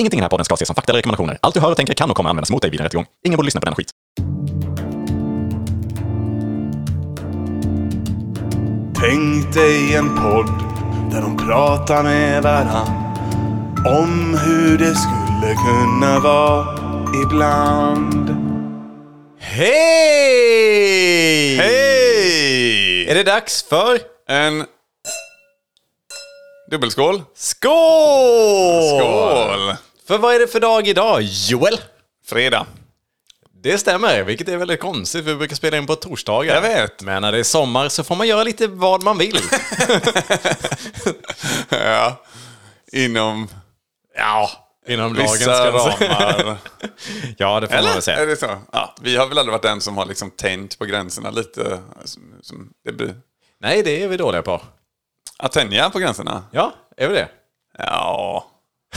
Ingenting i den här podden ska ses som fakta eller rekommendationer. Allt du hör och tänker kan och kommer användas mot dig vid en rättegång. Ingen borde lyssna på den skit. Tänk dig en podd där de pratar med varann om hur det skulle kunna vara ibland. Hej! Hej! Är det dags för En dubbelskål. skål? Skål! För vad är det för dag idag, Joel? Fredag. Det stämmer, vilket är väldigt konstigt. Vi brukar spela in på torsdagar. Jag vet. Men när det är sommar så får man göra lite vad man vill. Ja. Inom ja, inom vissa ramar. ja, det får man väl Eller? säga. Är det så? Ja, vi har väl aldrig varit den som har liksom tänjt på gränserna lite. Som, som det blir. Nej, det är vi dåliga på. Att tänja på gränserna? Ja, är vi det? Ja,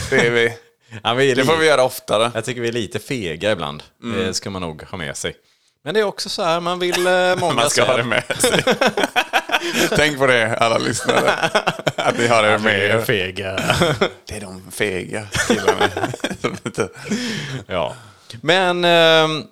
det är vi. Ja, Det får li- vi göra oftare. Jag tycker vi är lite fega ibland. Mm. Det ska man nog ha med sig. Men det är också så här, man vill eh, många Man ska ha det med sig. Tänk på det, alla lyssnare. Att ni har det med er. Fega. Det är de fega killarna. Ja. Men ehm,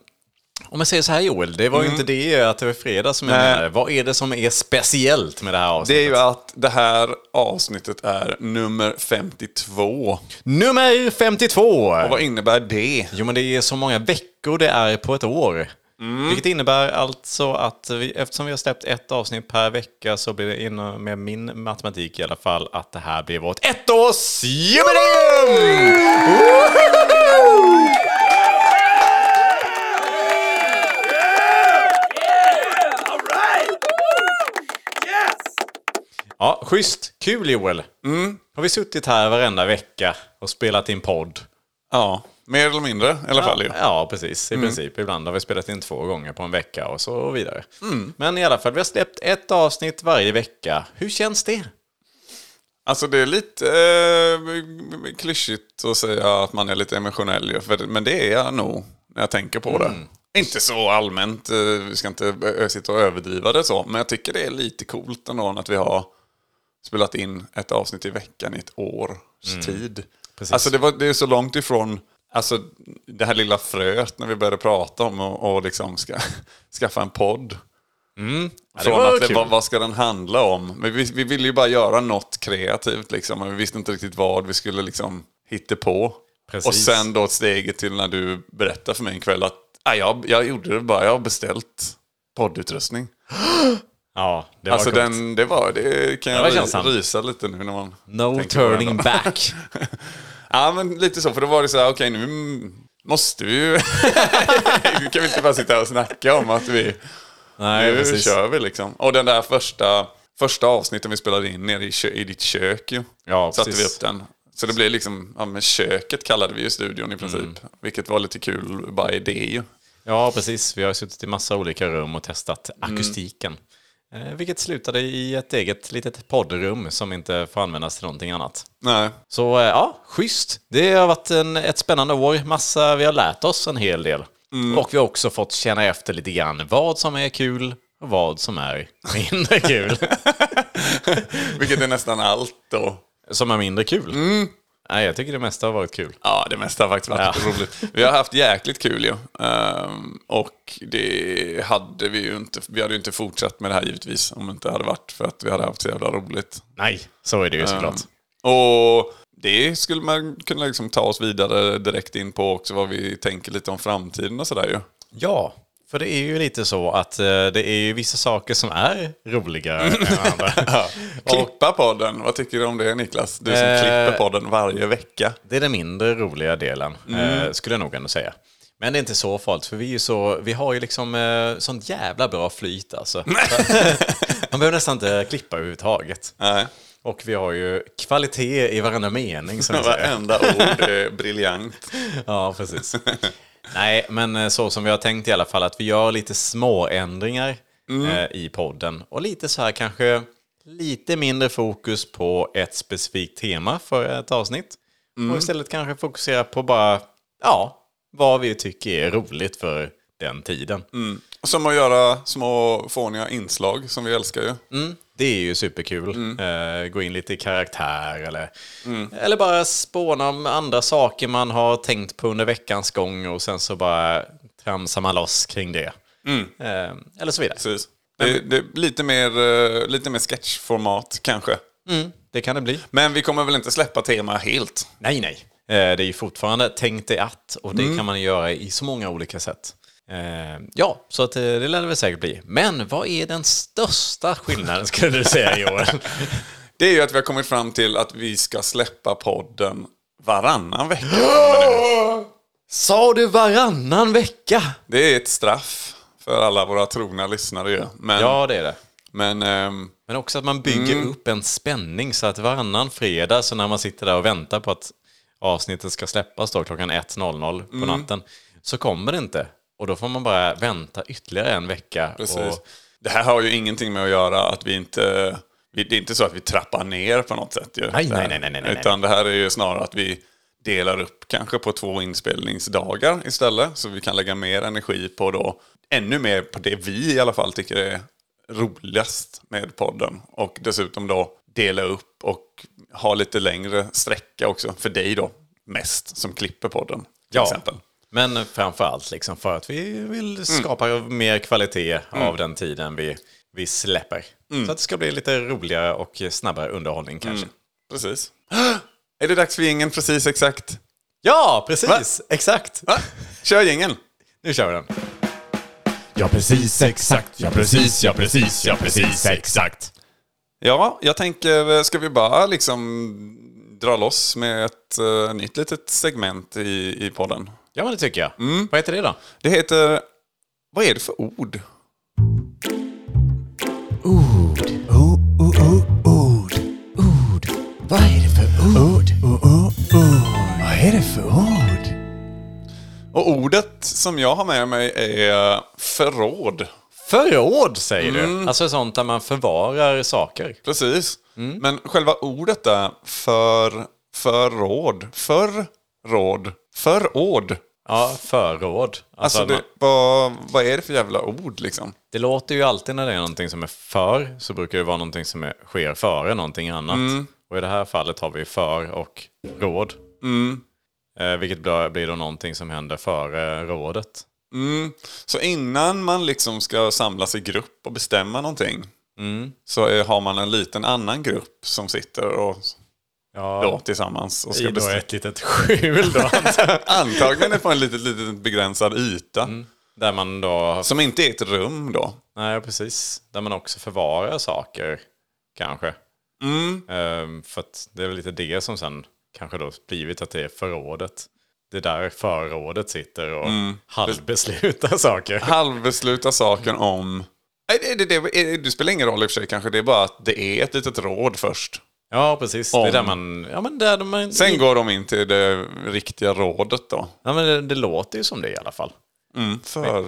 om jag säger så här Joel, det var ju inte det att det var fredag som jag Mm. Nej. menade. Vad är det som är speciellt med det här det är avsnittet? ju att det här avsnittet är nummer 52. Nummer 52! Och vad innebär det? Jo men det är så många veckor det är på ett år. Mm. Vilket innebär alltså att vi, eftersom vi har släppt ett avsnitt per vecka så blir det inom med min matematik i alla fall att det här blir vårt ettårsjubileum! Ja, schysst. Kul Joel. Mm. Har vi suttit här varenda vecka och spelat in podd? Ja, mer eller mindre i alla fall ju. Mm. Ja, precis. I princip. Ibland har vi spelat in två gånger på en vecka och så vidare. Mm. Men i alla fall, vi har släppt ett avsnitt varje vecka. Hur känns det? Alltså det är lite eh, klyschigt att säga att man är lite emotionell men det är jag nog när jag tänker på det. Inte så allmänt, eh, vi ska inte ö- sitta och överdriva det så, men jag tycker det är lite coolt ändå att vi har spelat in ett avsnitt i veckan i ett års tid. Precis. Alltså det, var, det är så långt ifrån alltså, det här lilla fröet när vi började prata om och, och liksom ska, skaffa en podd. det Från var att det, vad, vad ska den handla om? Men vi, vi ville ju bara göra något kreativt liksom. Men vi visste inte riktigt vad vi skulle liksom hitta på. Precis. Och sen då steget till när du berättade för mig en kväll att ah, jag, jag gjorde det bara, jag har beställt poddutrustning. Ja, det var Alltså coolt. den, det var, det kan Det var jag känslan. ry- rysa lite nu när man No tänker på det turning back. Ja men lite så, för då var det så här, okej nu måste vi ju... Nu kan vi inte bara sitta här och snacka om att vi... Nej, nu precis. kör vi liksom. Och den där första, första avsnitten vi spelade in nere i, kö, i ditt kök ju. Ja, Satte precis. vi upp den. Så det blev liksom, ja men köket kallade vi ju studion i princip. Mm. Vilket var lite kul, bara idé ju. Ja, precis. Vi har suttit i massa olika rum och testat Mm. akustiken. Eh, vilket slutade i ett eget litet poddrum som inte får användas till någonting annat. Nej. Så eh, ja, schysst. Det har varit en, ett spännande år. Massa, vi har lärt oss en hel del. Mm. Och vi har också fått känna efter lite grann vad som är kul och vad som är mindre kul. Vilket är nästan allt då. som är mindre kul. Mm. Nej, jag tycker det mesta har varit kul. Ja, det mesta har faktiskt varit Ja. roligt. Vi har haft jäkligt kul ju. Ehm, och det hade vi ju inte. Vi hade ju inte fortsatt med det här givetvis. Om det inte hade varit för att vi hade haft så jävla roligt. Nej, så är det ju såklart. Och det skulle man kunna liksom ta oss vidare direkt in på också. Vad vi tänker lite om framtiden och sådär ju. Ja, för det är ju lite så att eh, det är ju vissa saker som är roligare än andra. Och Klippa podden. Vad tycker du om det Niklas? Du som Eh, klipper podden varje vecka. det är den mindre roliga delen, eh, skulle jag nog ändå säga. Men det är inte så farligt, för vi, är ju så, vi har ju liksom eh, sånt jävla bra flyt alltså. Man behöver nästan inte klippa överhuvudtaget. Nej. Och vi har ju kvalitet i varenda mening, som jag säger. Varenda ord är briljant. Ja, precis. Nej, men eh, så som vi har tänkt i alla fall att vi gör lite små ändringar eh, i podden. Och lite så här kanske lite mindre fokus på ett specifikt tema för ett avsnitt. Och istället kanske fokusera på bara, ja, vad vi tycker är roligt för den tiden. Som att göra små fåniga inslag som vi älskar ju. Mm. Det är ju superkul. Eh, gå in lite i karaktär eller, eller bara spåna om andra saker man har tänkt på under veckans gång och sen så bara tramsar man loss kring det. Eh, eller så vidare. Precis. Det, det lite mer, eh, lite mer sketchformat kanske. Det kan det bli. Men vi kommer väl inte släppa tema helt? Nej, nej. Det är ju fortfarande tänk dig att och det kan man göra i så många olika sätt. Eh, Ja, så att eh, det lär det väl säkert bli. Men vad är den största skillnaden skulle du säga Joel? Det är ju att vi har kommit fram till att vi ska släppa podden varannan vecka. Sa du varannan vecka? Det är ett straff för alla våra trogna lyssnare ju. Men, Ja, det är det. men ehm, Men också att man bygger upp en spänning så att varannan fredag, så när man sitter där och väntar på att avsnittet ska släppas då klockan 1.00 på natten, så kommer det inte. Och då får man bara vänta ytterligare en vecka. precis. Och, Det här har ju ingenting med att göra att vi inte... Det är inte så att vi trappar ner på något sätt. Ju, nej, nej, nej, nej, nej. Utan det här är ju snarare att vi delar upp kanske på två inspelningsdagar istället. Så vi kan lägga mer energi på då, ännu mer på det vi i alla fall tycker är roligast med podden. Och dessutom då dela upp och ha lite längre sträcka också för dig då. Mest som klipper podden till Ja. exempel. Men framför allt liksom för att vi vill skapa mer kvalitet av den tiden vi, vi släpper. Så att det ska bli lite roligare och snabbare underhållning kanske. Precis. Är det dags för jingeln precis exakt? Ja, precis! Exakt! Va? Kör jingeln! Nu kör vi den. Ja precis exakt, ja precis, ja precis, ja precis exakt. Ja, jag tänker, ska vi bara liksom dra loss med ett uh, nytt litet segment i, i podden? Ja, men det tycker jag. Vad heter det då? Det heter, vad är det för ord? Ord, oh, oh, oh, ord, ord. Vad är det för ord? Oh, oh, oh. Vad är det för ord? Och ordet som jag har med mig är förråd. Förråd säger du. Alltså sånt där man förvarar saker. Precis. Men själva ordet är för, förråd. Förråd. Förråd. Ja, förråd. Alltså, Alltså, det, vad, vad är det för jävla ord liksom? det låter ju alltid när det är någonting som är för, så brukar det vara någonting som är, sker före någonting annat. Och i det här fallet har vi för och råd. Eh, vilket blir blir då någonting som händer före rådet. Mm. Så innan man liksom ska samlas i grupp och bestämma någonting så är, har man en liten annan grupp som sitter och Ja, då, tillsammans och ska i då ett litet skjul då. Antagligen på en litet, litet begränsad yta. där man då... Som inte är ett rum då. Nej, precis. Där man också förvarar saker, kanske. Ehm, för att det är väl lite det som sen kanske då blivit att det är förrådet. Det är där förrådet sitter och halvbeslutar saker. Halvbesluta saken om... Nej, det, det, det, det spelar ingen roll i och för sig kanske. Det är bara att det är ett litet råd först. Ja, precis. Det Om. är där man... Ja, men där man Sen går de in till det riktiga rådet då. Ja, men det, det låter ju som det i alla fall. För...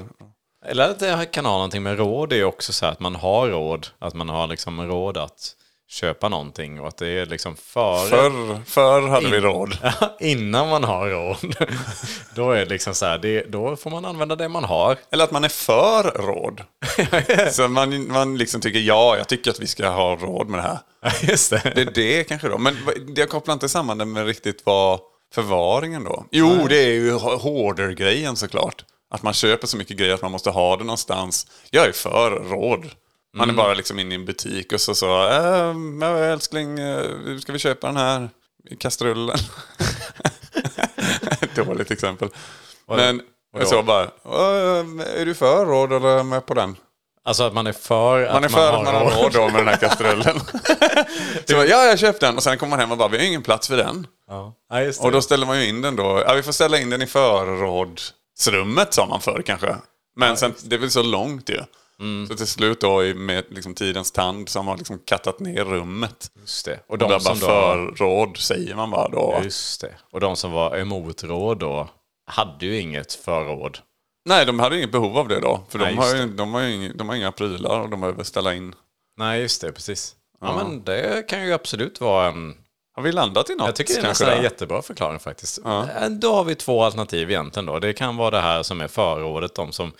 Eller att det kan ha någonting med råd. Det är också så att man har råd. Att man har liksom råd att köpa någonting. Och att det är liksom före... Förr, förr hade vi råd. Innan man har råd. då är det liksom så här, det, då får man använda det man har. Eller att man är för råd. Så man, man liksom tycker ja, jag tycker att vi ska ha råd med det här. Just det. Det är det kanske då. Men jag kopplar inte samman det med riktigt vad förvaringen då. Jo, det är ju hoarder-grejen såklart. Att man köper så mycket grejer att man måste ha det någonstans. Jag är för råd. Man är bara liksom inne i en butik och så så, ja, älskling, eh, ska vi köpa den här kastrullen? Dåligt exempel. Men Vadå? så bara, "Ehm, är du för råd eller jag med på den? Alltså att man är för att Man är för att man har råd då med den här kastrullen. så bara, ja, jag köpte den och sen kommer man hem och bara, vi har ingen plats för den. Ja, ja. Och då ställer man ju in den då. Ja, vi får ställa in den i förrådsrummet sa man förr kanske. Men sen, det är väl så långt ju. Mm. Så till slut då med liksom tidens tand så har man liksom kattat ner rummet. Just det. Och Och de där bara som då... förråd säger man bara då. Just det. Och de som var emot råd då hade ju inget förråd. Nej, de hade inget behov av det då. För Nej, de, har ju, de, har inga, de har inga prylar och de behöver ställa in. Nej, just det. Precis. Ja, men det kan ju absolut vara en... Har vi landat i något? Jag tycker det är nästan en jättebra förklaring faktiskt. Eh, Då har vi två alternativ egentligen då. Det kan vara det här som är förrådet, de som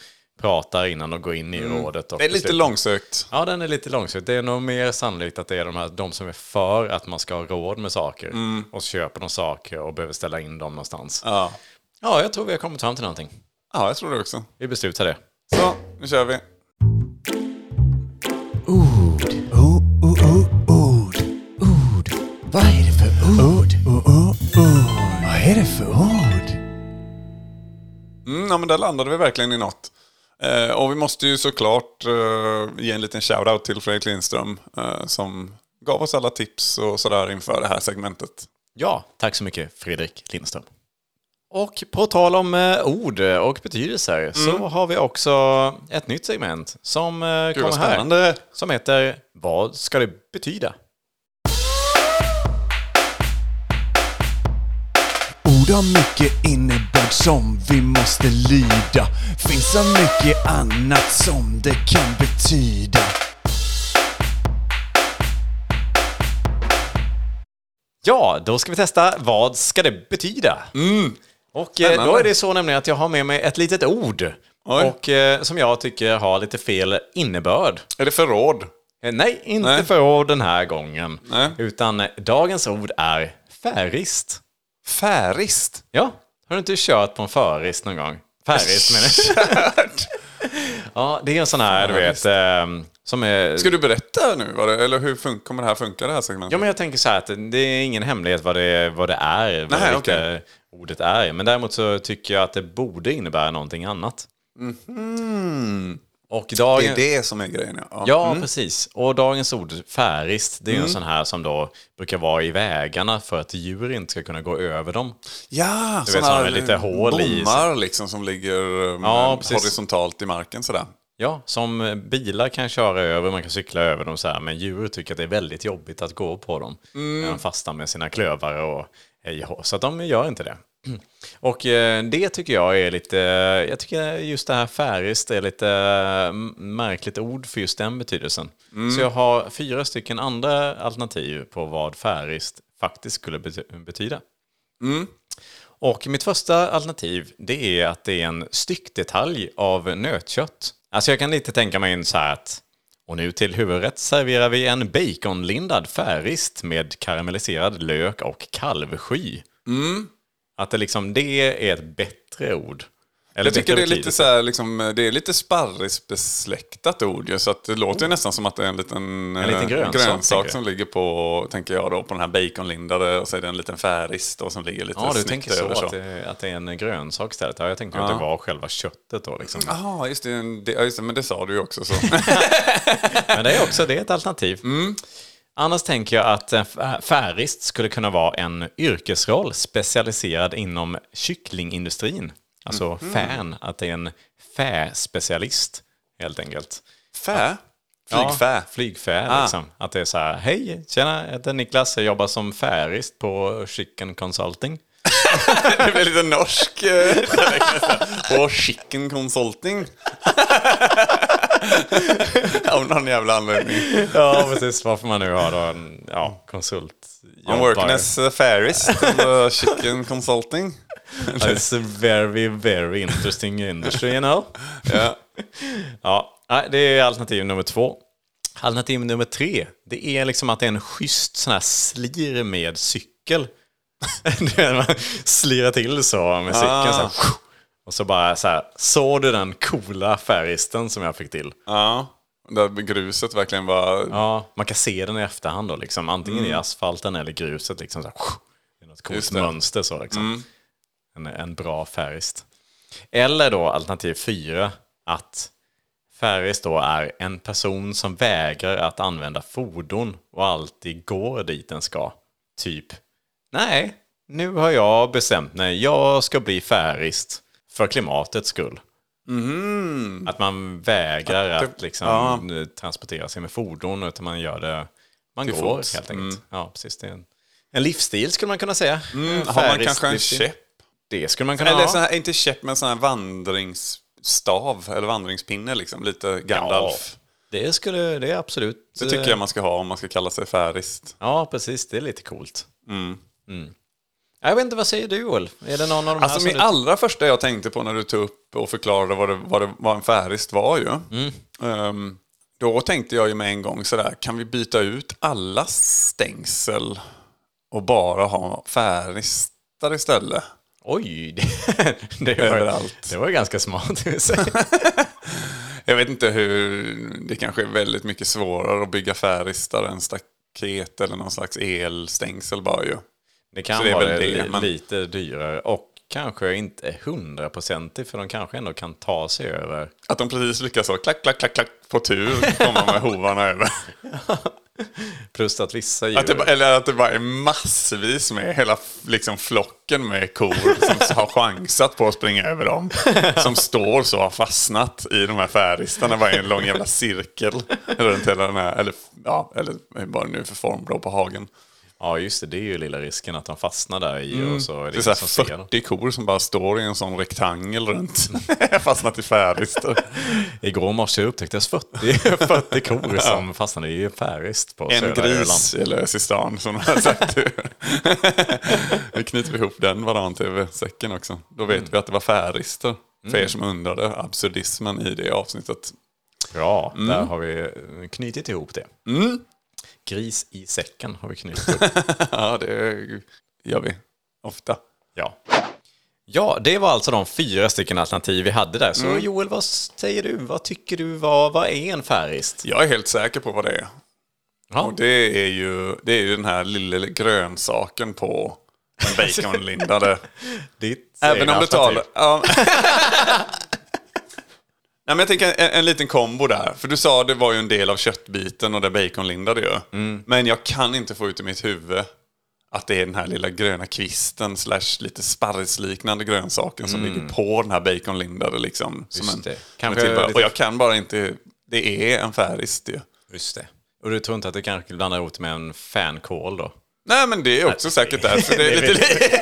pratar innan de går in i rådet. Och Det är lite beslutar. långsökt. Ja, den är lite långsökt. Det är nog mer sannolikt att det är de, här, de som är för att man ska ha råd med saker och så köper de saker och behöver ställa in dem någonstans. Ja. Ja, jag tror vi har kommit fram till någonting. ja, jag tror det också. Vi beslutar det. Så, nu kör vi. Ord. O, o, o, ord. Ord. Vad är det för ord? O, o, ord. Vad är det för ord? Mm, ja, men där landade vi verkligen i något. Eh, och vi måste ju såklart eh, ge en liten shout-out till Fredrik Lindström eh, som gav oss alla tips och sådär inför det här segmentet. Ja, tack så mycket Fredrik Lindström. Och på tal om eh, ord och betydelser så har vi också ett nytt segment som eh, Gud kommer här. Som heter Vad ska det betyda? Har mycket innebörd som vi måste lyda. Finns så mycket annat som det kan betyda. Ja, då ska vi testa vad ska det betyda? Och eh, då är det så nämligen att jag har med mig ett litet ord. Oj. Och eh, som jag tycker har lite fel innebörd. Är det förråd? Eh, Nej, inte Nej. för ord den här gången. Nej. Utan eh, dagens ord är färist. Färist? Ja, har du inte kört på en förist någon gång? Färist menar jag. Ja, det är en sån här, du vet, eh, som är... Ska du berätta nu? Vad det, eller hur fun- kommer det här funka, det här segmentet? Ja, men jag tänker så här att det är ingen hemlighet vad det, vad det är, vad Nej, det riktiga ordet är. Men däremot så tycker jag att det borde innebära någonting annat. Och det dagen... är det som är grejen, ja. Ja, precis. Och dagens ord, färist, det är Mm. en sån här som då brukar vara i vägarna för att djur inte ska kunna gå över dem. Ja, såna här lite hål i. bommar liksom som ligger Ja, precis. horisontalt i marken sådär. Ja, som eh, bilar kan köra över, man kan cykla över dem så här, men djur tycker att det är väldigt jobbigt att gå på dem. När de fastnar med sina klövar och hej. Så att de gör inte det. Och eh, det tycker jag är lite, jag tycker just det här färist är lite eh, märkligt ord för just den betydelsen. Så jag har fyra stycken andra alternativ på vad färist faktiskt skulle bety- betyda. Och mitt första alternativ, det är att det är en styckdetalj av nötkött. Alltså jag kan lite tänka mig in så här att och nu till huvudrätt serverar vi en baconlindad färist med karamelliserad lök och kalvsky. Att det liksom, det är ett bättre ord. Eller Jag tycker det är lite, så här, liksom, det är lite sparrisbesläktat ord ju, så att det låter ju nästan som att det är en liten, En liten eh, grönsak, grönsak du? som ligger på, tänker jag då, på den här baconlindade och så är det en liten färist då, som ligger lite Ja, du snyggt tänker så. Så. att det, att det är en grönsak istället. Ja, jag tänkte att det var själva köttet då liksom. Jaha, just, det, det, ja, just det, men det sa du ju också. Så. Men det är också det är ett alternativ. Annars tänker jag att fä- färist skulle kunna vara en yrkesroll specialiserad inom kycklingindustrin. Alltså fan, att det är en fä-specialist helt enkelt. Fä? Flygfä? Ja, flygfä Ah. liksom. Att det är så här, hej, tjena, jag heter Niklas, jag jobbar som färist på Chicken Consulting. Det blir lite norsk. eh, På Chicken Consulting. Av någon jävla anledning. Ja, precis, varför man nu har då en ja, konsult. I'm working as a färist on the Chicken Consulting. It's a very, very interesting industry, you know. Ja. Ja, det är alternativ nummer två. Alternativ nummer tre, det är liksom att det är en schysst sån här slir med cykel. Man slirar till så med cykeln. Så här, och så bara så här, såg du den coola färgisten som jag fick till? ja. Där gruset verkligen var... Ja, man kan se den i efterhand då, liksom, antingen i asfalten eller gruset. Liksom, så här, något coolt mönster så. Liksom. En, en bra färgist. Eller då alternativ fyra, att färgist då är en person som vägrar att använda fordon och alltid går dit den ska. Typ, nej, nu har jag bestämt mig, jag ska bli färgist för klimatets skull. Att man vägrar Att att liksom ja. transportera sig med fordon utan man gör det, man Till går fots. helt enkelt. Ja, precis. Det är en, en livsstil skulle man kunna säga. En Har man kanske en käpp? Det skulle man kunna Eller ha. sån här, inte käpp, men sån här vandringsstav. Eller vandringspinne liksom. Lite Gandalf. Det skulle, det är absolut... Det tycker jag man ska ha om man ska kalla sig färist. Ja, precis. Det är lite coolt. Mm. Jag vet inte, vad säger du Joel? Är det någon av de här Alltså som min du... allra första jag tänkte på när du tog upp och förklarade vad, det, vad, det, vad en färist var ju. Mm. Ehm, då tänkte jag ju med en gång sådär, kan vi byta ut alla stängsel och bara ha färistar istället? Oj, det, det, var, Överallt. det var ganska smart. Jag vet inte hur, det kanske är väldigt mycket svårare att bygga färistar än staket eller någon slags elstängsel bara ju. Det kan det vara det, li, men- lite dyrare och kanske inte hundraprocentigt för de kanske ändå kan ta sig över. Att de precis lyckas så, klack, klack, klack, klack, på tur komma med hovarna över. Plus att vissa djur... Att det, eller att det bara är massvis med hela liksom, flocken med kor som har chansat på att springa över dem. Som står så och har fastnat i de här färistarna bara i en lång jävla cirkel. Runt hela den här, eller, ja, eller vad det nu för form på hagen. Ja, just det. Det är ju lilla risken att de fastnar där i och så är det, Mm. Det är ingen så som här ser dem. 40 kor som bara står i en sån rektangel runt. Fastnat i färistar. Igår morse upptäcktes 40, 40 kor som fastnade i en färist på En södra gris är lös i stan som har sagt. vi knyter ihop den varann tv-säcken också. Då vet vi att det var färister. För er som undrade absurdismen i det avsnittet. Bra, Mm. där har vi knutit ihop det. Gris i säcken har vi knutit ihop. ja, det gör vi ofta. Ja. Ja, det var alltså de fyra stycken alternativ vi hade där. Så Mm. Joel, vad säger du? Vad tycker du? Vad, vad är en färist? Jag är helt säker på vad det är. Ja. Och det är ju, det är ju den här lilla grönsaken på den baconlindade. Ditt Även om du tar... alternativ. Nej, men jag tänker en, en liten kombo där. För du sa det var ju en del av köttbiten och det baconlindade ju. Mm. Men jag kan inte få ut i mitt huvud att det är den här lilla gröna kvisten slash lite sparrisliknande grönsaken som ligger på den här baconlindade liksom. Som Mm. En, det. Kanske en lite- Och jag kan bara inte... Det är en färist ju. Just det. Och du tror inte att du kanske blandar ihop det med en fancall då? Nej men det är också säkert därför. Det är, Det lite, li-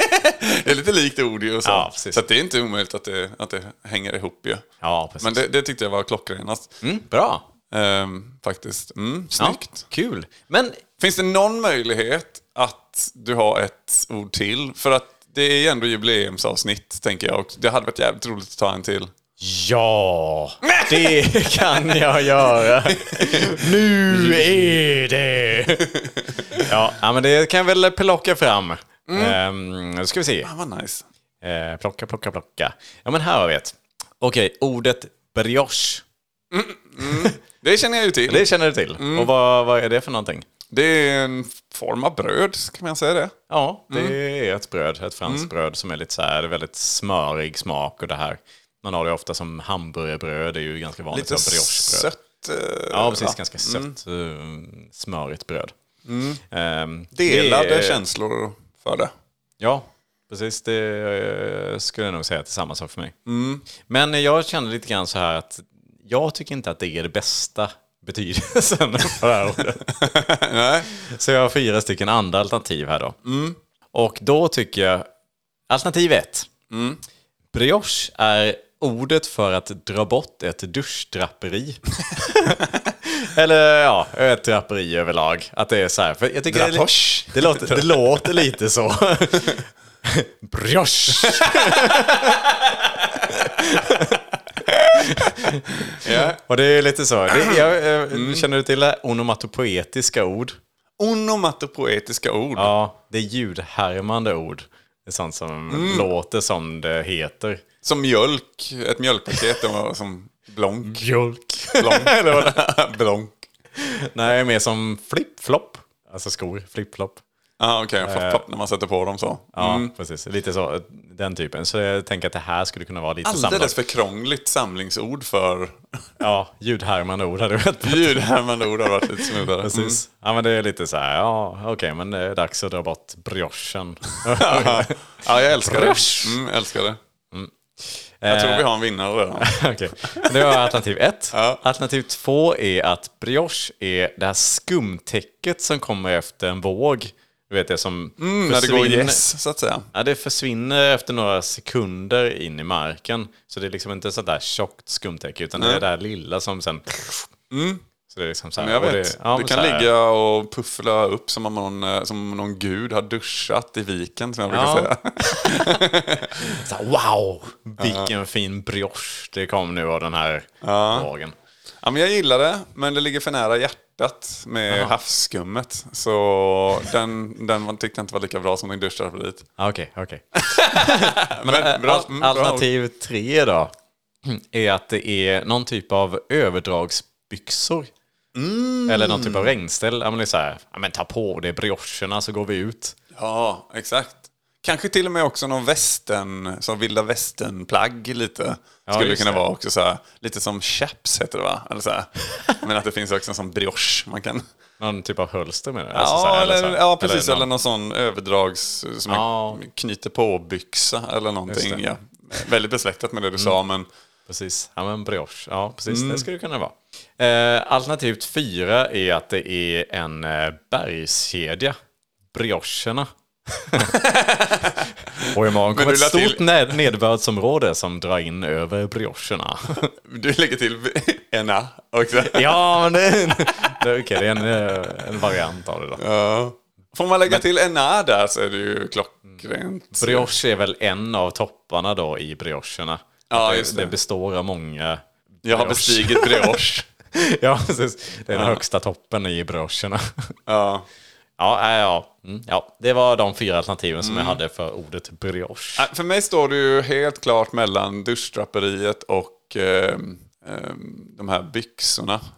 det är lite likt ord och så. Ja, så att det är inte omöjligt att det, att det hänger ihop ju. Ja, precis. Men det, det tyckte jag var klockrenast. mm, bra. Ehm, faktiskt. Mm, Ja, snyggt. kul. Men Finns det någon möjlighet att du har ett ord till? För att det är ju ändå jubileumsavsnitt, tänker jag. Och det hade varit jävligt roligt att ta en till. ja, det kan jag göra. nu är det. Ja, men det kan jag väl plocka fram. Mm. nu ska vi se. Ah, vad nice. Eh, plocka, plocka, plocka. Ja, men här har vi ett. Okej, ordet brioche. Det känner jag ju till. Det känner du till. Och vad, vad är det för någonting? Det är en form av bröd, kan man säga det? Ja, det är ett bröd. Ett franskt bröd som är lite så här, väldigt smörig smak och det här. Man har det ofta som hamburgerbröd, det är ju ganska vanligt. Lite briochebröd. sött. eh, Ja, precis. va? Ganska sött, eh, smörigt bröd. Ehm, Delade det är- känslor för det. Ja, precis. Det eh, skulle jag nog säga att det är samma sak för mig. Men jag känner lite grann så här att jag tycker inte att det är det bästa betydelsen för det här ordet. Nej. Så jag har fyra stycken andra alternativ här då. Och då tycker jag, alternativ ett. Brioche är ordet för att dra bort ett duschdraperi. Eller ja, ett draperi överlag. Att det är så här. För jag tycker det, det, låter, det låter lite så. Brioche. Ja. Och det är lite så. Det, jag, eh, Känner du till det? Onomatopoetiska ord. Onomatopoetiska ord. Ja, det är ljudhärmande ord. Det är sånt som låter som det heter. Som mjölk. Ett mjölkpaket som blonk. Mjölk. Blonk. Eller vad det är. Blonk. Nej, mer som flip-flop. Alltså skor, flip-flop. Ah, Okej, okay. när man sätter på dem så. Ja, precis. Lite så, den typen. Så jag tänker att det här skulle kunna vara lite Alldeles samlat. för krångligt samlingsord för Ja, ljudhärmande ord hade varit bättre. ljudhärmande ord har varit lite smoothare. Precis. Ja, men det är lite så här, ja, okej, men det är dags att dra bort briochen. Mm. Ja, jag älskar det. Mm, älskar det. Jag tror vi har en vinnare redan. Okej, det var alternativ ett. Ja. Alternativ två är att brioche är det här skumtäcket som kommer efter en våg. Du vet det som Mm, när det går försvinner- yes, så att säga. Ja, det försvinner efter några sekunder in i marken. Så det är liksom inte sånt där tjockt skumtäcke, utan det är det där lilla som sen Så det är liksom så här, Men jag vet, det, ja, du kan ligga och puffla upp som om någon, eh, som om någon gud har duschat i viken, som jag brukar Ja. säga. Så här, wow, vilken fin brioche det kom nu av den här dagen. Ja, men jag gillar det, men det ligger för nära hjärtat med havsskummet. Så den, den tyckte jag inte var lika bra som din duschdraperit. Ah, Okej, okej. Men, Al- bra, mm, bra. Alternativ tre då är att det är någon typ av överdragsbyxor. Mm. Eller någon typ av regnställ. Ja, men så här, ja, men ta på det briocherna så går vi ut. Ja, exakt. Kanske till och med också någon västern, som vilda västernplagg lite. Ja, Skulle det kunna det. vara också så här, lite som chaps heter det va? Eller så här. Men att det finns också en sån brioche man kan... Någon typ av hölster med det. Ja, Alltså så här, eller, här- ja precis. Eller, någon- någon sån överdrags... Som Ja. knyter på-byxa eller någonting. Ja. Väldigt besläktat med det du sa, men... Precis, ja men brioche. Ja, precis. Mm. Det skulle det kunna vara. Eh, alternativt fyra är att det är en eh, bergskedja. Briocherna. Och imorgon kommer ett stort till- ned- nederbördsområde som drar in över briocherna. Du lägger till ena också. ja, men det, det, är okej, det är en, eh, en variant av det då. Ja. Får man lägga till ena där så är det ju klockrent. Brioche är väl en av topparna då i briocherna. Ja, Att det, just det. det består av många... Jag har brioche. bestigit brioche. ja, precis. Det är den högsta toppen i briocherna. Ja. Ja, ja. Mm, ja, det var de fyra alternativen som jag Mm. hade för ordet brioche. För mig står det ju helt klart mellan duschdraperiet och ehm, ehm, de här byxorna.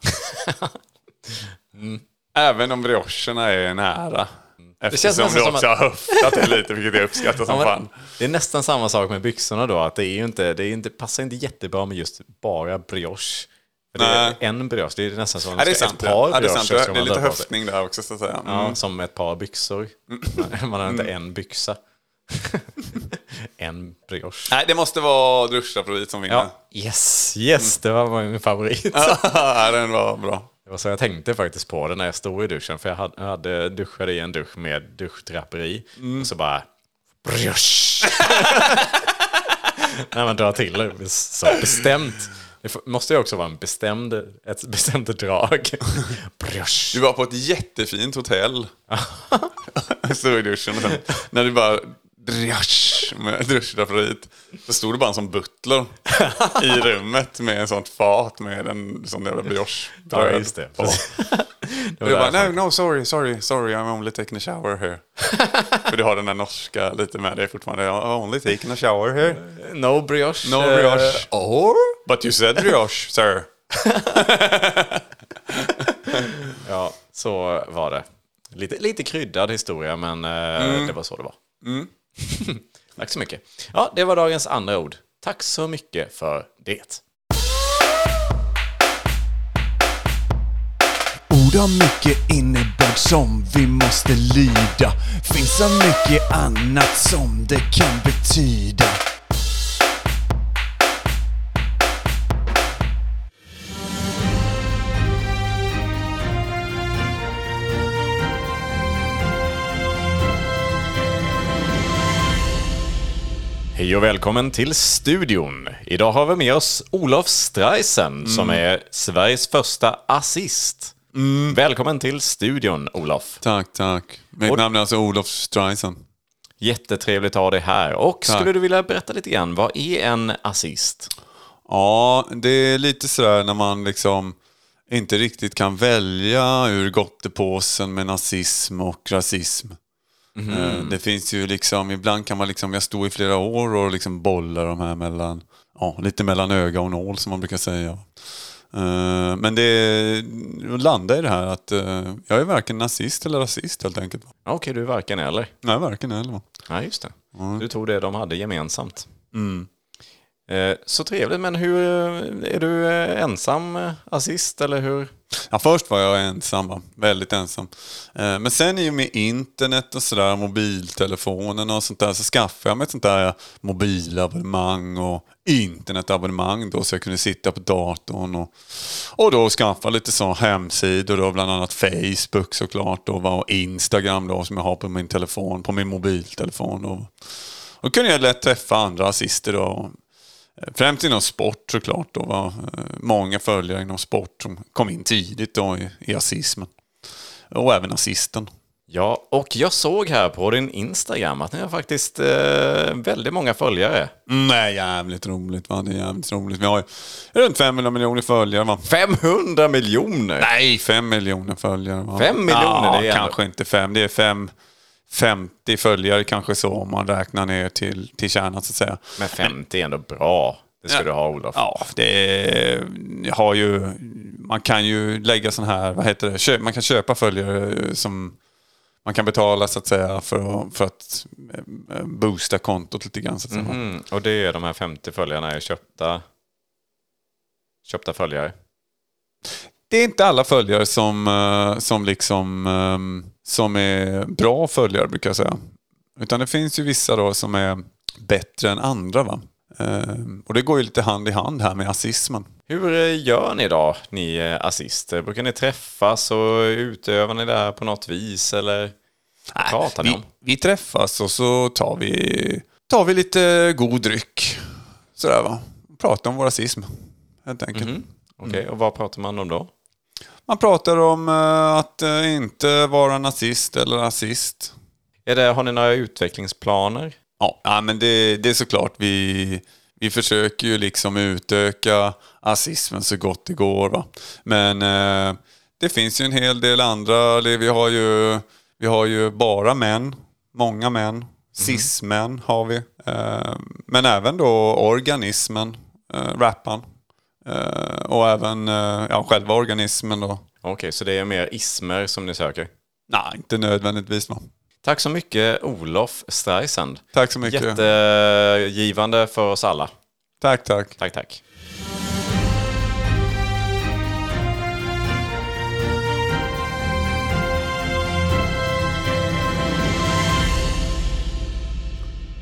Även om briocherna är nära. Eftersom Mm. känns du också som har höftat det lite, vilket jag uppskattar som Ja, fan. Det är nästan samma sak med byxorna då, att det är inte, det är inte, passar inte jättebra med just bara brioche. Det är en brioche, det är nästan som Ja, det är ett sant. par Ja, det är, sant. briocher det är lite höftning där också, så att säga. Mm. Ja, som ett par byxor. Man, man har inte en byxa. en brioche. Nej, det måste vara duschdraperiet som vinner. Ja, yes, yes, det var min favorit. Ja, den var bra. Det var så jag tänkte faktiskt på det när jag stod i duschen. För jag hade, jag hade duschat i en dusch med duschdraperi. Och så bara... När man drar till så bestämt. Det måste ju också vara en bestämd, ett bestämt drag. Du var på ett jättefint hotell. Stod i duschen och sen när du bara drjasch med duschdraperiet. Så stod det bara en sån butler i rummet med en sånt fat med en sån jävla brioche. Ja, just det. på. Det du bara, no, no, sorry, sorry, sorry, I'm only taking a shower here. För du har den där norska lite med dig fortfarande. I'm only taking a shower here. No brioche. No eh, brioche. or? But you said brioche, sir. Ja, så var det. Lite, lite kryddad historia, men eh, det var så det var. Tack så mycket. Ja, det var dagens andra ord. Tack så mycket för det. Ord har mycket innebörd som vi måste lyda. Finns så mycket annat som det kan betyda. Hej och välkommen till studion. Idag har vi med oss Olof Streisen som är Sveriges första assist. Välkommen till studion, Olof. Tack, tack. Mitt Och- namn är alltså Olof Streisand. Jättetrevligt att ha dig här. Och Tack. skulle du vilja berätta lite grann, vad är en assist? Ja, det är lite sådär när man liksom inte riktigt kan välja ur gottepåsen med nazism och rasism. Eh, Det finns ju liksom, ibland kan man liksom, jag stod i flera år och liksom bollar de här mellan, ja, lite mellan öga och nål som man brukar säga. Eh, Men det landar i det här att eh, jag är varken nazist eller rasist helt enkelt. Okej, du är varken eller. Nej, varken eller. Ja, just det. Du tog det de hade gemensamt. Eh, Eh, så trevligt, men hur, eh, är du eh, ensam assist eller hur? Ja, först var jag ensam, va? väldigt ensam. Men sen i och med internet och sådär, mobiltelefonen och sånt där, så skaffade jag mig ett sånt där mobilabonnemang och internetabonnemang då, så jag kunde sitta på datorn och, och då skaffa lite sådana hemsidor då, bland annat Facebook såklart då, och Instagram då, som jag har på min telefon, på min mobiltelefon. Då och kunde jag lätt träffa andra assister då. Eh, Främst inom sport såklart. Då var eh, många följare inom sport som kom in tidigt då i, i asismen. Och även nazisten. Ja, och jag såg här på din Instagram att ni har faktiskt eh, väldigt många följare. Mm, det är jävligt roligt va. Det är jävligt roligt. Vi har ju runt 500 miljoner följare va. 500 miljoner! Nej, 5 miljoner följare. Va? Fem miljoner, Ja, det är ändå- kanske inte 5. Det är 5, 50 följare kanske så om man räknar ner till, till kärnan så att säga. Men 50 är ändå bra. Det ska Ja. du ha Olof. Ja, det har ju... Man kan ju lägga sån här, vad heter det, man kan köpa följare som man kan betala så att säga för att, för att eh, boosta kontot lite grann. Så att säga. Mm, och det är de här 50 följarna är köpta, köpta följare. Det är inte alla följare som, eh, som liksom ehm, som är bra följare brukar jag säga. Utan det finns ju vissa då som är bättre än andra. va. Ehm, Och det går ju lite hand i hand här med asismen. Hur eh, gör ni då, ni eh, assister? Brukar ni träffas och utövar ni det här på något vis eller vad pratar ni vi, om? vi träffas och så tar vi, tar vi lite god dryck. Sådär va. Pratar om vår rasism. Helt enkelt. Mhm. Okej, och vad pratar man om då? Man pratar om eh, att eh, inte vara nazist eller rasist. Är det, har ni några utvecklingsplaner? Ja, ja men det, det är såklart. Vi, vi försöker ju liksom utöka rasismen så gott det går. Va? Men eh, det finns ju en hel del andra. Vi har ju, vi har ju bara män, många män. Cis-män har vi. Eh, men även då organismen, eh, rappan. Eh, och även eh, ja, själva organismen då. Okej, så det är mer ismer som ni söker? Nej, inte nödvändigtvis. Va? Tack så mycket Olof Streisand. Tack så mycket. Jättegivande för oss alla. Tack, tack. Tack, tack.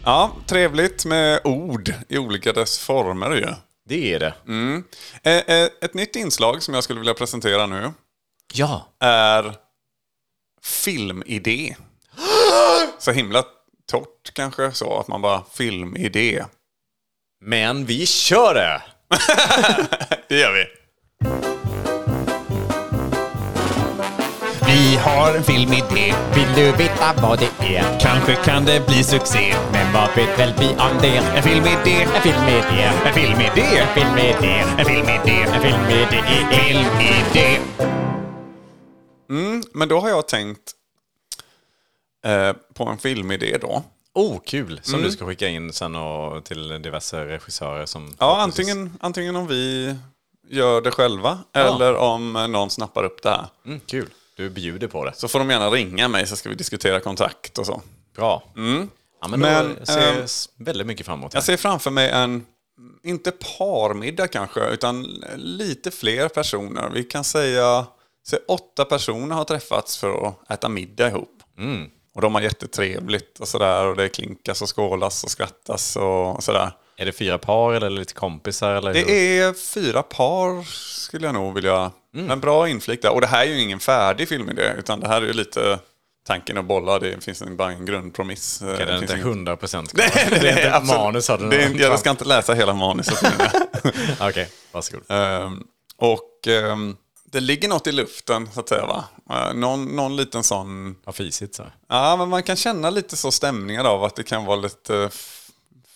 Ja, trevligt med ord i olika dess former ju. Det är det. Mm. Eh, eh, Ett nytt inslag som jag skulle vilja presentera nu Ja. är filmidé. Så himla torrt kanske så att man bara filmidé. Men vi kör det! Det gör vi. Har en filmidé. Vill du veta vad det är? Kanske kan det bli succé. Men vad vet väl vi om det? En filmidé. En filmidé. En filmidé. En filmidé. En filmidé. En filmidé. Filmidé. Men då har jag tänkt eh, på en filmidé då. Oh, kul! Som du ska skicka in sen och till diverse regissörer som... Ja, antingen, antingen om vi gör det själva eller om någon snappar upp det här. Mm, kul. Du bjuder på det. Så får de gärna ringa mig så ska vi diskutera kontrakt och så. Bra. Ja, men, Men, ser jag ehm, s- väldigt mycket fram emot det. Jag ser framför mig en, inte parmiddag kanske, utan lite fler personer. Vi kan säga, se åtta personer har träffats för att äta middag ihop. Och de har jättetrevligt och sådär. Och det klinkas och skålas och skrattas och sådär. Är det fyra par eller lite kompisar? Eller hur? Det är fyra par skulle jag nog vilja... En bra inflik där. Och det här är ju ingen färdig filmidé, utan det här är ju lite tanken att bolla. Det finns en, bara en grundpromiss. Okej, Det den inte 100 procent Nej, det, Det är inte absolut- manus har du det är, någon- Jag ska inte läsa hela manuset nu. Okej, varsågod. Ehm, och ehm, det ligger något i luften, så att säga. Va? Eh, någon, någon liten sån... Vad fisigt så. Ja, men man kan känna lite så stämningar av att det kan vara lite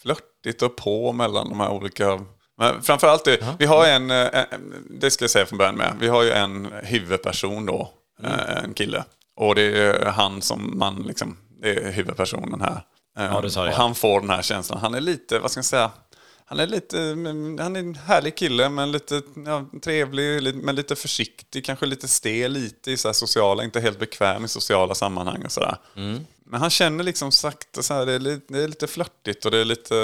flörtigt och på mellan de här olika... Men framförallt, det, vi har en, eh, en, det ska jag säga från början med, vi har ju en huvudperson då, eh, en kille. Och det är han som man liksom, det är huvudpersonen här. Eh, Ja, det sa och jag. han får den här känslan, han är lite, vad ska jag säga, han är lite, mm, han är en härlig kille men lite ja, trevlig, li- men lite försiktig, kanske lite stel, lite i så sociala, inte helt bekväm i sociala sammanhang och sådär. Men han känner liksom sakta så här, det är lite, det är lite flörtigt och det är lite,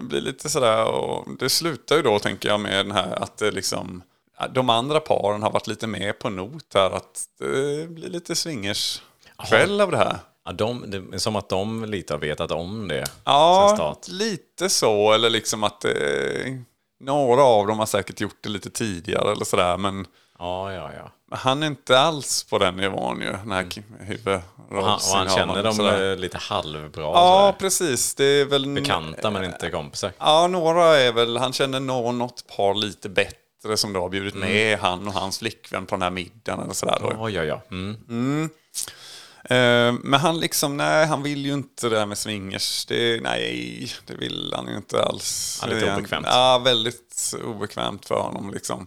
blir lite sådär och det slutar ju då tänker jag med den här att det liksom, ja, de andra paren har varit lite mer på not här, att det blir lite swingers kväll av det här. Ja, de, det är som att de lite har vetat om det Ja, lite så. Eller liksom att eh, några av dem har säkert gjort det lite tidigare eller sådär. Men, Ja, ja, ja. Han är inte alls på den nivån ju. Den här och han, och han känner dem sådär. lite halvbra. Ja, sådär. precis. Det är väl... Bekanta men inte kompisar. Ja, några är väl... Han känner nå- något par lite bättre som då har bjudit med han och hans flickvän på den här middagen eller sådär. Då. Ja, ja, ja. Mm. Eh, Men han liksom, nej, han vill ju inte det där med swingers. Det, nej, det vill han ju inte alls. Lite Det är- obekvämt. Ja, väldigt obekvämt för honom liksom.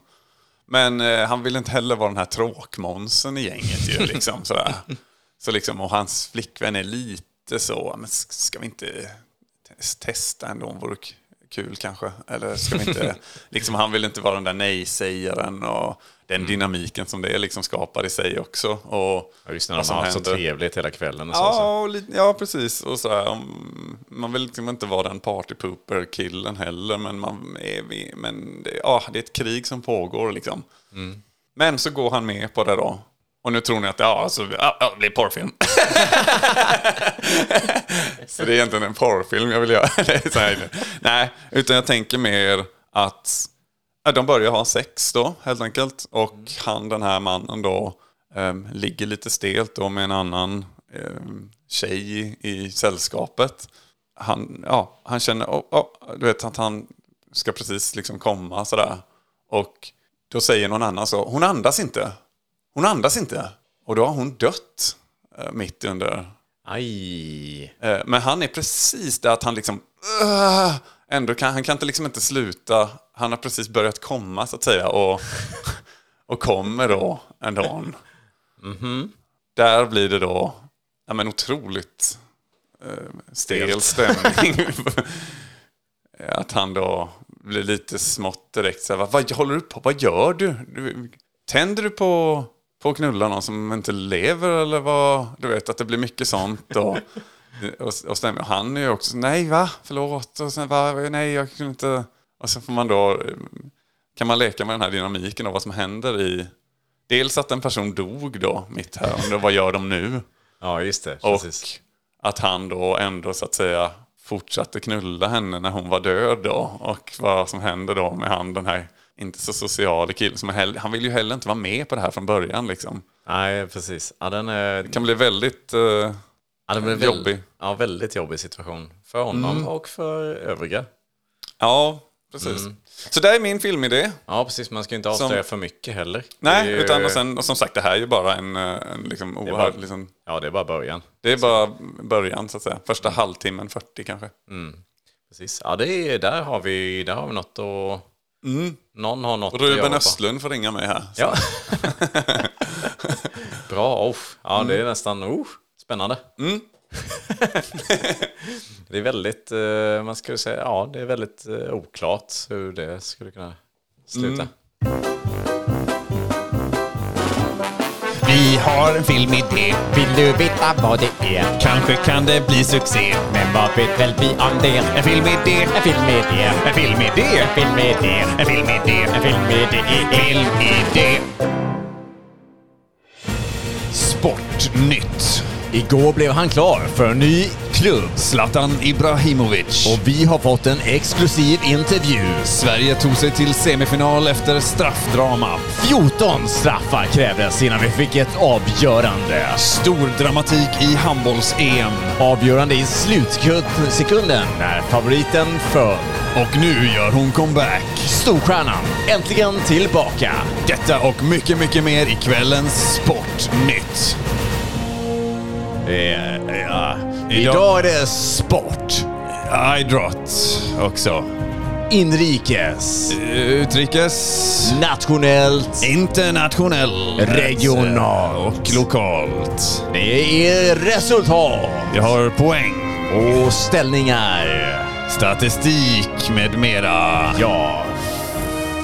Men eh, han vill inte heller vara den här tråkmånsen i gänget ju, liksom sådär. Så liksom, och hans flickvän är lite så, men ska vi inte tes- testa ändå, vore k- kul kanske? Eller ska vi inte, liksom han vill inte vara den där nej-sägaren och den dynamiken som det liksom skapar i sig också. Och Ja, just när de har haft så trevligt hela kvällen och så. Ja, och lite, ja, precis. Och så här, om- man vill liksom inte vara den partypooper-killen heller, men, man är, men det, ja, det är ett krig som pågår. Liksom. Men så går han med på det då. Och nu tror ni att ja, alltså, ja, ja, det blir porrfilm. så det är egentligen en porrfilm jag vill göra. Nej, utan jag tänker mer att de börjar ha sex då, helt enkelt. Och han, den här mannen då, ehm, ligger lite stelt då med en annan um, tjej i, i sällskapet. Han, ja, han känner, oh, oh, du vet att han ska precis liksom komma sådär. Och då säger någon annan så, hon andas inte. Hon andas inte. Och då har hon dött eh, mitt under Aj. Eh, Men han är precis där att han liksom... "Ugh!" ändå kan, han kan inte liksom inte sluta. Han har precis börjat komma så att säga. Och, och kommer då en dag. Där blir det då ja, men otroligt eh, stel stämning. att han då blir lite smått direkt så här, vad, vad håller du på? Vad gör du? du tänder du på, på att knulla någon som inte lever eller vad? Du vet att det blir mycket sånt. Och, och, och stämmer. Han är ju också, nej va, förlåt. Och sen va, nej jag kunde inte. Och så får man då, eh, kan man leka med den här dynamiken och vad som händer i, dels att en person dog då mitt här, och då, vad gör de nu? Ja, just det. Och Precis. att han då ändå så att säga fortsatte knulla henne när hon var död då. Och vad som händer då med han den här inte så sociala killen. Som heller, han vill ju heller inte vara med på det här från början liksom. Nej, precis. Ja, den är... Det kan bli väldigt... eh, Ja, det blir väl- Jobbig. Ja, väldigt jobbig situation. För honom och för övriga. ja, precis. Så det är min filmidé. Ja, precis. Man ska ju inte avslöja för mycket heller. Nej, ju- utan och, sen, och som sagt det här är ju bara en, eh, en liksom oerhörd... bara- Liksom, Ja, det är bara början. det är bara början så att säga. Första halvtimmen, 40 kanske. Precis. Ja, det är, där, har vi, där har vi något att... Någon har något Ruben. Östlund får ringa mig här. Så. Ja. Bra. Oh. Ja, det Mm. är nästan oh, spännande. det är väldigt, eh, man skulle säga, ja, det är väldigt eh, oklart hur det skulle kunna sluta. Mm. Vi har en filmidé. Vill du veta vad det är? Kanske kan det bli succé. Men vad vet väl vi om det? En filmidé, en filmidé, en filmidé, en filmidé, en filmidé, en filmidé, filmidé. Sportnytt. Igår blev han klar för en ny klubb Zlatan Ibrahimovic. och vi har fått en exklusiv intervju. Sverige tog sig till semifinal efter straffdrama. 14 straffar krävdes innan vi fick ett avgörande. Stor dramatik i handbolls-EM. Avgörande i slutsekunden när favoriten föll. Och nu gör hon comeback. Storstjärnan äntligen tillbaka. Detta och mycket, mycket mer i kvällens Sportnytt. Eh, ja. Idag är det sport. Idrott också. Inrikes. Utrikes. Nationellt. Internationellt. Regionalt. Och lokalt. Det är resultat. Vi har poäng. Och ställningar. Statistik med mera. Ja.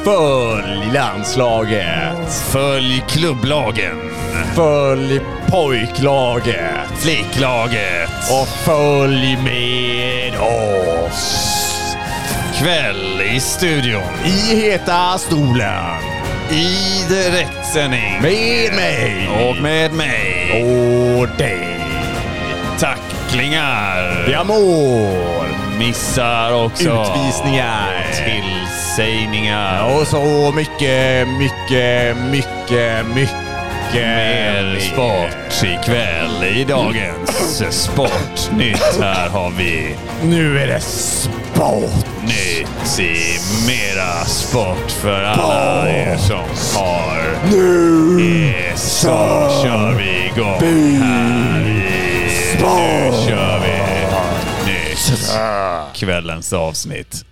Följ landslaget. Följ klubblagen. Följ pojklaget. Flicklaget. Och följ med oss. kväll i studion. I heta stolen. I direktsändning. Med mig. Och med mig. Och dig. Tacklingar. Har mål. Missar också. Utvisningar. Tillsägningar. Och så mycket, mycket, mycket, mycket Mer sport ikväll i dagens Sportnytt. Här har vi Nu är det sport! nytt i mera sport för alla er som har Nu så kör vi igång här i... Nu kör vi nytt. Kvällens avsnitt.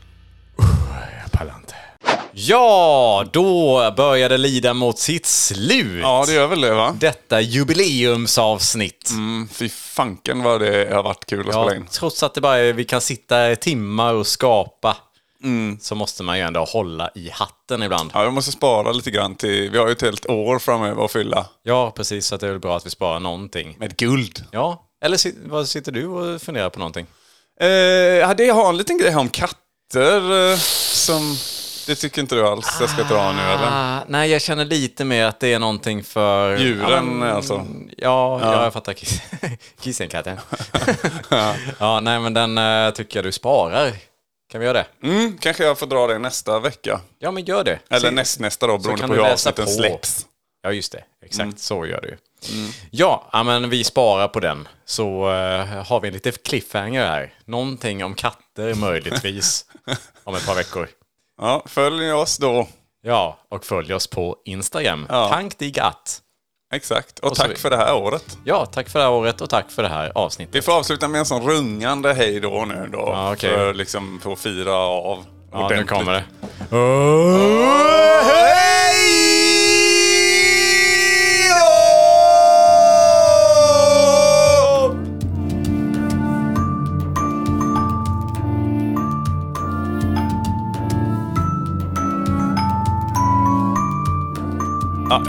Ja, då börjar det lida mot sitt slut. Ja, det gör väl det va? Detta jubileumsavsnitt. Mm, fy fanken vad det har varit kul att Ja, spela in. trots att det bara är, vi kan sitta i timmar och skapa så måste man ju ändå hålla i hatten ibland. Ja, jag måste spara lite grann till... Vi har ju ett helt år framöver att fylla. Ja, precis. Så det är väl bra att vi sparar någonting. Med guld. Ja, eller vad sitter du och funderar på någonting? Eh, ja, det har en liten grej här om katter eh, som... Det tycker inte du alls jag ska dra nu eller? Ah, nej, jag känner lite mer att det är någonting för... Djuren, men- alltså. Ja, ja. jag fattar. Kiss- Kissenkatten. ja. nej, men den eh, tycker jag du sparar. Kan vi göra det? Mm, kanske jag får dra det nästa vecka. Ja, men gör det. Eller Se- nästnästa då, beroende på hur avsnitten på. släpps. Ja, just det. Exakt, Mm. så gör du. Ja, ja, men vi sparar på den. Så eh, har vi en lite cliffhanger här. Någonting om katter möjligtvis om ett par veckor. Ja, följ oss då. Ja, och följ oss på Instagram. Ja. Tank dig att. Exakt. Och, så tack vi- för det här året. Ja, tack för det här året och tack för det här avsnittet. Vi får avsluta med en sån rungande hej då nu då. Ja, okej. För liksom få fira av Ja, nu ordentligt. kommer det. Ja, eh,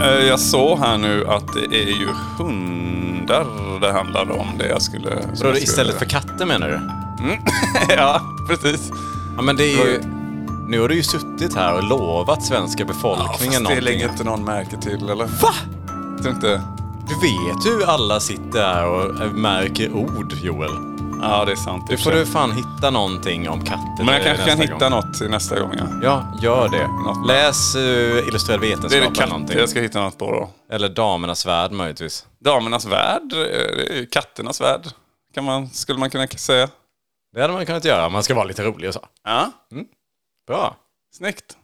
jag såg här nu att det är ju hundar det handlade om. Det jag skulle... Så jag istället för skulle- katter menar du? ja, precis. Ja, men det är ju... Nu har du ju suttit här och lovat svenska Ja, befolkningen fast det lägger inte någon märke till, eller? Va? Jag tror inte... Du vet ju hur alla sitter här och eh, märker ord, Joel. Ja, det är sant. Nu får du fan hitta någonting om katter Men jag kanske kan hitta gång. något till nästa gång, ja. Ja, gör det. Något. Läs uh, Illustrerad vetenskap Det är det eller katter någonting. jag ska hitta något på då. Eller Damernas värld möjligtvis. Damernas värld, eh, katternas värld. Kan man, skulle man kunna säga. Det hade man kunnat göra om man ska vara lite rolig och så. Ja, Bra. snyggt.